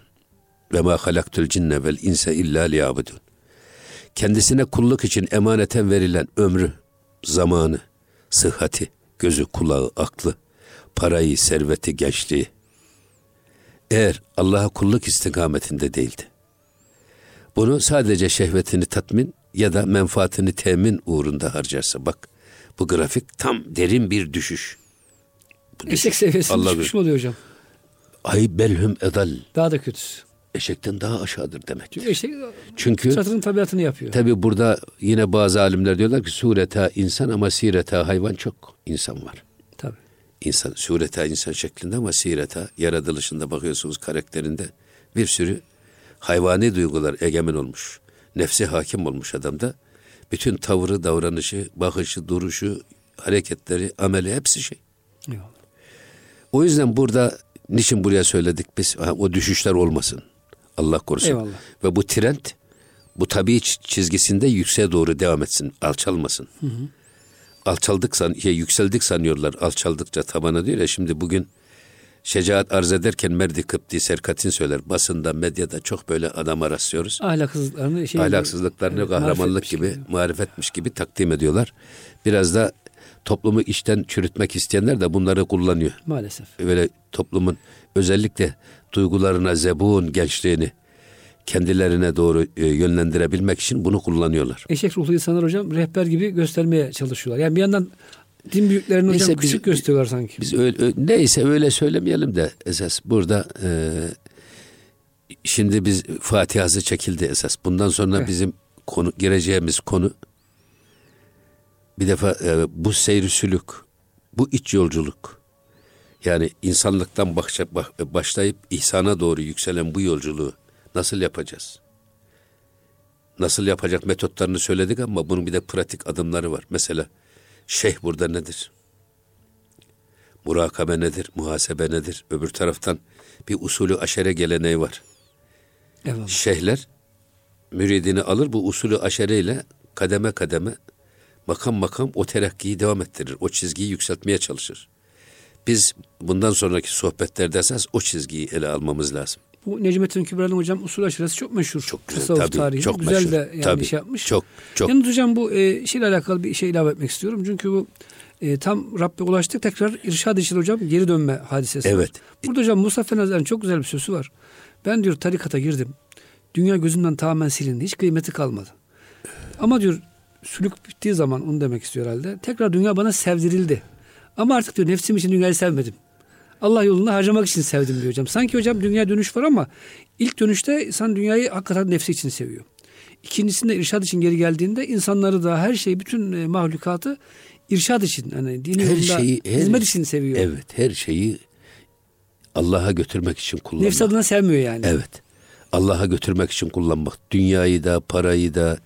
ve ma halaktul cinne vel inse illa liyabudun. Kendisine kulluk için emaneten verilen ömrü, zamanı, sıhhati, gözü, kulağı, aklı, parayı, serveti, gençliği. Eğer Allah'a kulluk istikametinde değildi. Bunu sadece şehvetini tatmin ya da menfaatini temin uğrunda harcarsa bak bu grafik tam derin bir düşüş. Bu Eşek seviyesinde Allah düşmüş mü oluyor hocam? Ay belhüm edal. Daha da kötüsü eşekten daha aşağıdır demek. Çünkü eşek Çünkü satırın tabiatını yapıyor. Tabi burada yine bazı alimler diyorlar ki sureta insan ama sireta hayvan çok insan var. Tabi. İnsan sureta insan şeklinde ama sireta yaratılışında bakıyorsunuz karakterinde bir sürü hayvani duygular egemen olmuş. Nefsi hakim olmuş adamda. Bütün tavrı, davranışı, bakışı, duruşu, hareketleri, ameli hepsi şey. Eyvallah. O yüzden burada niçin buraya söyledik biz? Ha, o düşüşler olmasın. Allah korusun. Eyvallah. Ve bu trend bu tabi çizgisinde yükseğe doğru devam etsin. Alçalmasın. Hı hı. Alçaldık san, şey, yükseldik sanıyorlar. Alçaldıkça tabana diyor ya şimdi bugün şecaat arz ederken Merdi Kıpti Serkatin söyler. Basında, medyada çok böyle adama rastlıyoruz. Ahlaksızlıklarını, şey, Ahlaksızlıklarını kahramanlık gibi, gibi, marifetmiş gibi takdim ediyorlar. Biraz da toplumu içten çürütmek isteyenler de bunları kullanıyor. Maalesef. Böyle toplumun özellikle duygularına zebun gençliğini kendilerine doğru e, yönlendirebilmek için bunu kullanıyorlar. Eşek ruhlu insanlar hocam rehber gibi göstermeye çalışıyorlar. Yani bir yandan din büyüklerini hocam neyse, küçük biz, gösteriyorlar sanki. Biz öyle, neyse öyle söylemeyelim de esas burada e, şimdi biz Fatiha'sı çekildi esas. Bundan sonra evet. bizim konu gireceğimiz konu bir defa e, bu seyri sülük, bu iç yolculuk. Yani insanlıktan başlayıp ihsana doğru yükselen bu yolculuğu nasıl yapacağız? Nasıl yapacak metotlarını söyledik ama bunun bir de pratik adımları var. Mesela şeyh burada nedir? Murakabe nedir? Muhasebe nedir? Öbür taraftan bir usulü aşere geleneği var. Eyvallah. Şeyhler müridini alır bu usulü aşereyle kademe kademe makam makam o terakkiyi devam ettirir. O çizgiyi yükseltmeye çalışır. Biz bundan sonraki sohbetlerde esas o çizgiyi ele almamız lazım. Bu Necmettin Kübra'nın hocam usul aşırısı çok meşhur. Çok güzel Tasavvuf tabii. Tarihi. Çok güzel meşhur. de yani tabii. şey yapmış. Çok çok. Yalnız hocam bu e, şeyle alakalı bir şey ilave etmek istiyorum. Çünkü bu e, tam Rabbe ulaştık tekrar irşad için hocam geri dönme hadisesi evet. var. Burada hocam Mustafa Nazar'ın çok güzel bir sözü var. Ben diyor tarikata girdim. Dünya gözümden tamamen silindi. Hiç kıymeti kalmadı. Ama diyor sülük bittiği zaman onu demek istiyor herhalde. Tekrar dünya bana sevdirildi. Ama artık diyor nefsim için dünyayı sevmedim. Allah yolunda harcamak için sevdim diyor hocam. Sanki hocam dünya dönüş var ama ilk dönüşte insan dünyayı hakikaten nefsi için seviyor. İkincisinde irşad için geri geldiğinde insanları da her şeyi bütün e, mahlukatı irşad için hani dini her yolunda şeyi, her, hizmet için seviyor. Evet her şeyi Allah'a götürmek için kullanmak. Nefs adına sevmiyor yani. Evet. Allah'a götürmek için kullanmak. Dünyayı da, parayı da,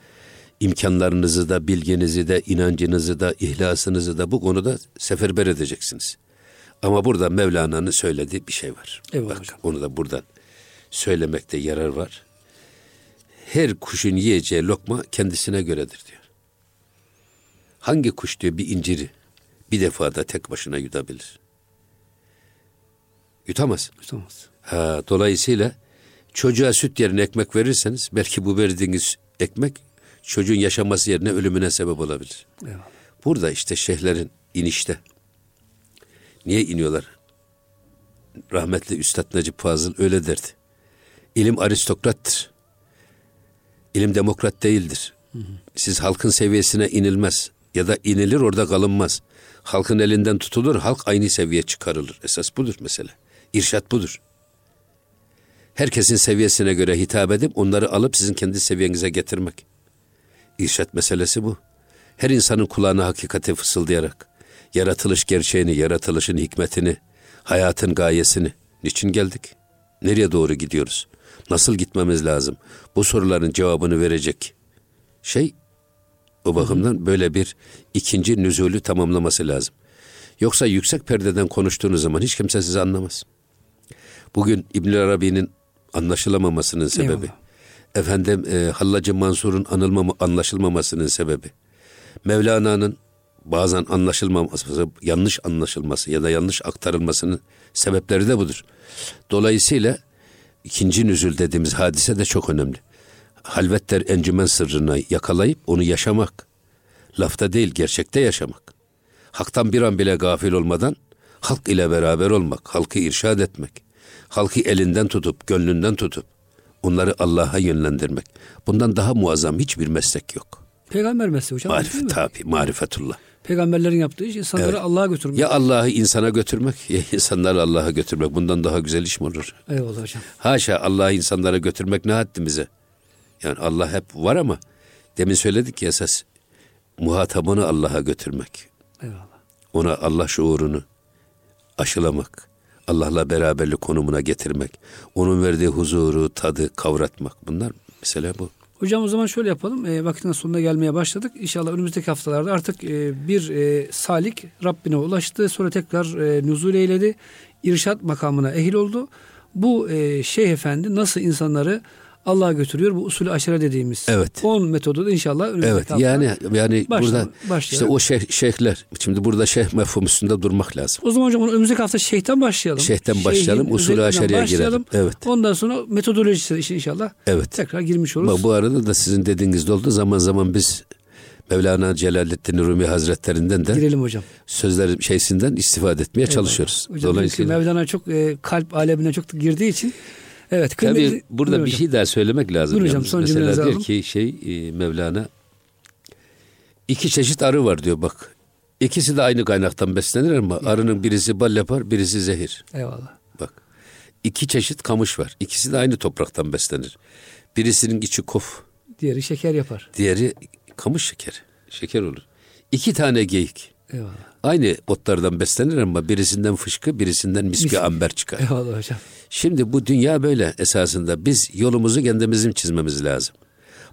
imkanlarınızı da, bilginizi de, inancınızı da, ihlasınızı da bu konuda seferber edeceksiniz. Ama burada Mevlana'nın söylediği bir şey var. Evet Bak hocam. onu da buradan söylemekte yarar var. Her kuşun yiyeceği lokma kendisine göredir diyor. Hangi kuş diyor bir inciri bir defada tek başına yutabilir? Yutamaz. Yutamaz. Ha, dolayısıyla çocuğa süt yerine ekmek verirseniz belki bu verdiğiniz ekmek çocuğun yaşaması yerine ölümüne sebep olabilir. Eyvallah. Burada işte şeyhlerin inişte Niye iniyorlar? Rahmetli Üstad Necip Fazıl öyle derdi. İlim aristokrattır. İlim demokrat değildir. Siz halkın seviyesine inilmez ya da inilir orada kalınmaz. Halkın elinden tutulur, halk aynı seviye çıkarılır. Esas budur mesela. İrşat budur. Herkesin seviyesine göre hitap edip onları alıp sizin kendi seviyenize getirmek. İrşat meselesi bu. Her insanın kulağına hakikati fısıldayarak, yaratılış gerçeğini, yaratılışın hikmetini, hayatın gayesini, niçin geldik? Nereye doğru gidiyoruz? Nasıl gitmemiz lazım? Bu soruların cevabını verecek şey o bakımdan böyle bir ikinci nüzulü tamamlaması lazım. Yoksa yüksek perdeden konuştuğunuz zaman hiç kimse sizi anlamaz. Bugün İbn Arabi'nin anlaşılamamasının sebebi, Eyvallah. Efendim e, Hallacı Mansur'un anılmama, anlaşılmamasının sebebi, Mevlana'nın bazen anlaşılmaması, yanlış anlaşılması ya da yanlış aktarılmasının sebepleri de budur. Dolayısıyla ikinci nüzül dediğimiz hadise de çok önemli. Halvetler encümen sırrını yakalayıp onu yaşamak. Lafta değil gerçekte yaşamak. Haktan bir an bile gafil olmadan halk ile beraber olmak, halkı irşad etmek, halkı elinden tutup, gönlünden tutup onları Allah'a yönlendirmek. Bundan daha muazzam hiçbir meslek yok. Peygamber mesleği hocam. Marifet tabi, marifetullah. Peygamberlerin yaptığı iş insanları evet. Allah'a götürmek. Ya Allah'ı insana götürmek ya insanları Allah'a götürmek. Bundan daha güzel iş mi olur? Eyvallah hocam. Haşa Allah'ı insanlara götürmek ne haddimize? Yani Allah hep var ama demin söyledik ya esas muhatabını Allah'a götürmek. Eyvallah. Ona Allah şuurunu aşılamak. Allah'la beraberlik konumuna getirmek. Onun verdiği huzuru, tadı kavratmak. Bunlar mesela bu. Hocam o zaman şöyle yapalım. E, vaktin sonuna gelmeye başladık. İnşallah önümüzdeki haftalarda artık e, bir e, salik Rabbine ulaştı. Sonra tekrar e, nüzul eyledi. İrşat makamına ehil oldu. Bu e, Şeyh Efendi nasıl insanları Allah'a götürüyor. Bu usulü aşire dediğimiz. Evet. 10 metodu da inşallah Evet. Yani yani başlayalım, burada başlayalım. işte o şeyh, şeyhler şimdi burada şeyh mefhum üstünde durmak lazım. O zaman hocam önümüzdeki hafta şeyhten başlayalım. Şeyhten başlayalım. Usulü aşereye girelim. Evet. Ondan sonra metodolojisi inşallah evet. tekrar girmiş oluruz. Bu arada da sizin dediğinizde oldu. Zaman zaman biz Mevlana Celaleddin Rumi Hazretlerinden de Girelim hocam. sözler şeysinden istifade etmeye evet. çalışıyoruz. Hocam, Dolayısıyla Mevlana çok e, kalp alemine çok girdiği için Evet. Kıymetli, Tabii burada bir şey daha söylemek lazım. Buyurun hocam, son Mesela diyor ki şey e, Mevlana iki çeşit arı var diyor bak. İkisi de aynı kaynaktan beslenir ama ya. arının birisi bal yapar, birisi zehir. Eyvallah. Bak. iki çeşit kamış var. İkisi de aynı topraktan beslenir. Birisinin içi kof. Diğeri şeker yapar. Diğeri kamış şeker. Şeker olur. İki tane geyik. Eyvallah. Aynı otlardan beslenir ama birisinden fışkı, birisinden miski Mis... amber çıkar. Eyvallah hocam. Şimdi bu dünya böyle esasında. Biz yolumuzu kendimizin çizmemiz lazım.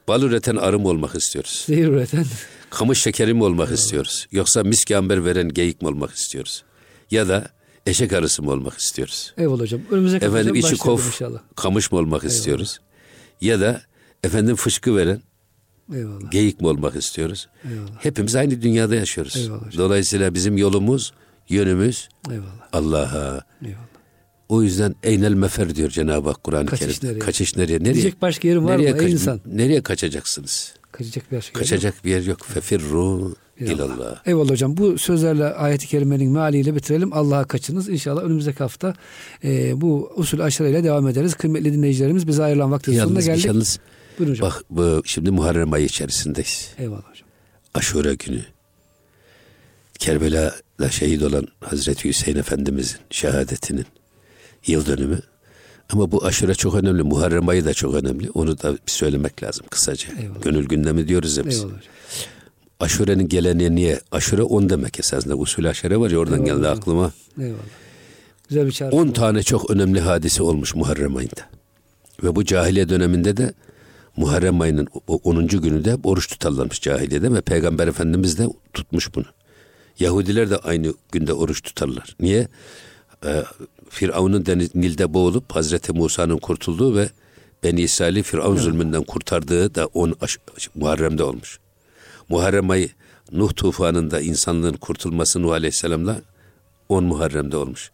Bal üreten arım olmak istiyoruz. Zehir üreten. Kamış şekeri mi olmak istiyoruz? Yoksa miski amber veren geyik mi olmak istiyoruz? Ya da eşek arısı mı olmak istiyoruz? Eyvallah hocam. Önümüzdeki efendim içi kof, inşallah. kamış mı olmak Eyvallah. istiyoruz? Ya da efendim fışkı veren Eyvallah. geyik mi olmak istiyoruz? Eyvallah. Hepimiz aynı dünyada yaşıyoruz. Eyvallah Dolayısıyla bizim yolumuz, yönümüz Allah'a. Eyvallah. O yüzden eynel mefer diyor Cenab-ı Hak Kur'an-ı Kerim. Nereye? Kaçış nereye? Nereye? Gidecek başka yerin var nereye mı ey insan? Nereye kaçacaksınız? Kaçacak bir yer Kaçacak yok. bir yer yok. Fefirru ilallah. Eyvallah hocam. Bu sözlerle ayet-i kerimenin mealiyle bitirelim. Allah'a kaçınız. İnşallah önümüzdeki hafta e, bu usul aşırıyla devam ederiz. Kıymetli dinleyicilerimiz bize ayrılan vaktin sonuna geldik. Yalnız, Buyurun hocam. Bak bu, şimdi Muharrem ayı içerisindeyiz. Eyvallah hocam. Aşure günü. Kerbela'da şehit olan Hazreti Hüseyin Efendimizin şehadetinin yıl dönümü. Ama bu aşure çok önemli. Muharrem ayı da çok önemli. Onu da söylemek lazım kısaca. Eyvallah. Gönül gündemi diyoruz ya biz. Eyvallah. Aşurenin geleneği niye? Aşure on demek esasında. Usul aşure var ya oradan Eyvallah. geldi aklıma. Eyvallah. Güzel bir çağrı. On tane çok önemli hadise olmuş Muharrem ayında. Ve bu cahiliye döneminde de Muharrem ayının 10. günü de oruç tutarlarmış cahiliyede ve Peygamber Efendimiz de tutmuş bunu. Yahudiler de aynı günde oruç tutarlar. Niye? Ee, Firavun'un deniz, Nil'de boğulup Hazreti Musa'nın kurtulduğu ve Beni İsrail'i Firavun evet. zulmünden kurtardığı da on aş, Muharrem'de olmuş. Muharrem ayı Nuh tufanında insanlığın kurtulması Nuh Aleyhisselam'la on Muharrem'de olmuş.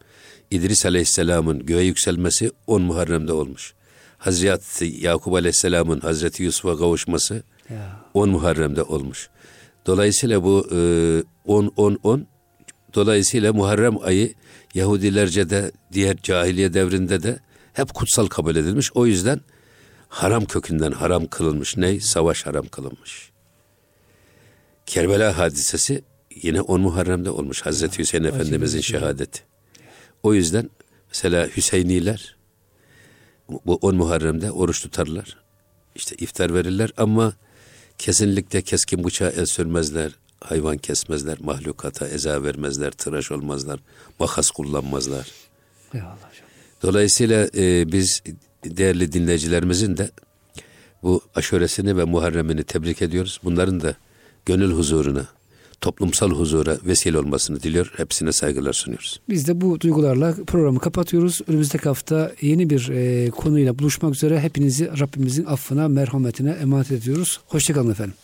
İdris Aleyhisselam'ın göğe yükselmesi on Muharrem'de olmuş. Hazreti Yakup Aleyhisselam'ın Hazreti Yusuf'a kavuşması on Muharrem'de olmuş. Dolayısıyla bu 10 10 10 dolayısıyla Muharrem ayı Yahudilerce de diğer cahiliye devrinde de hep kutsal kabul edilmiş. O yüzden haram kökünden haram kılınmış. Ne? Savaş haram kılınmış. Kerbela hadisesi yine 10 Muharrem'de olmuş. Hazreti Hüseyin ya, Efendimizin şehadeti. O yüzden mesela Hüseyniler bu 10 Muharrem'de oruç tutarlar. İşte iftar verirler ama kesinlikle keskin bıçağı el sürmezler hayvan kesmezler, mahlukata eza vermezler, tıraş olmazlar, makas kullanmazlar. Eyvallah Dolayısıyla e, biz değerli dinleyicilerimizin de bu aşuresini ve Muharrem'ini tebrik ediyoruz. Bunların da gönül huzuruna, toplumsal huzura vesile olmasını diliyor. Hepsine saygılar sunuyoruz. Biz de bu duygularla programı kapatıyoruz. Önümüzdeki hafta yeni bir e, konuyla buluşmak üzere hepinizi Rabbimizin affına, merhametine emanet ediyoruz. Hoşçakalın efendim.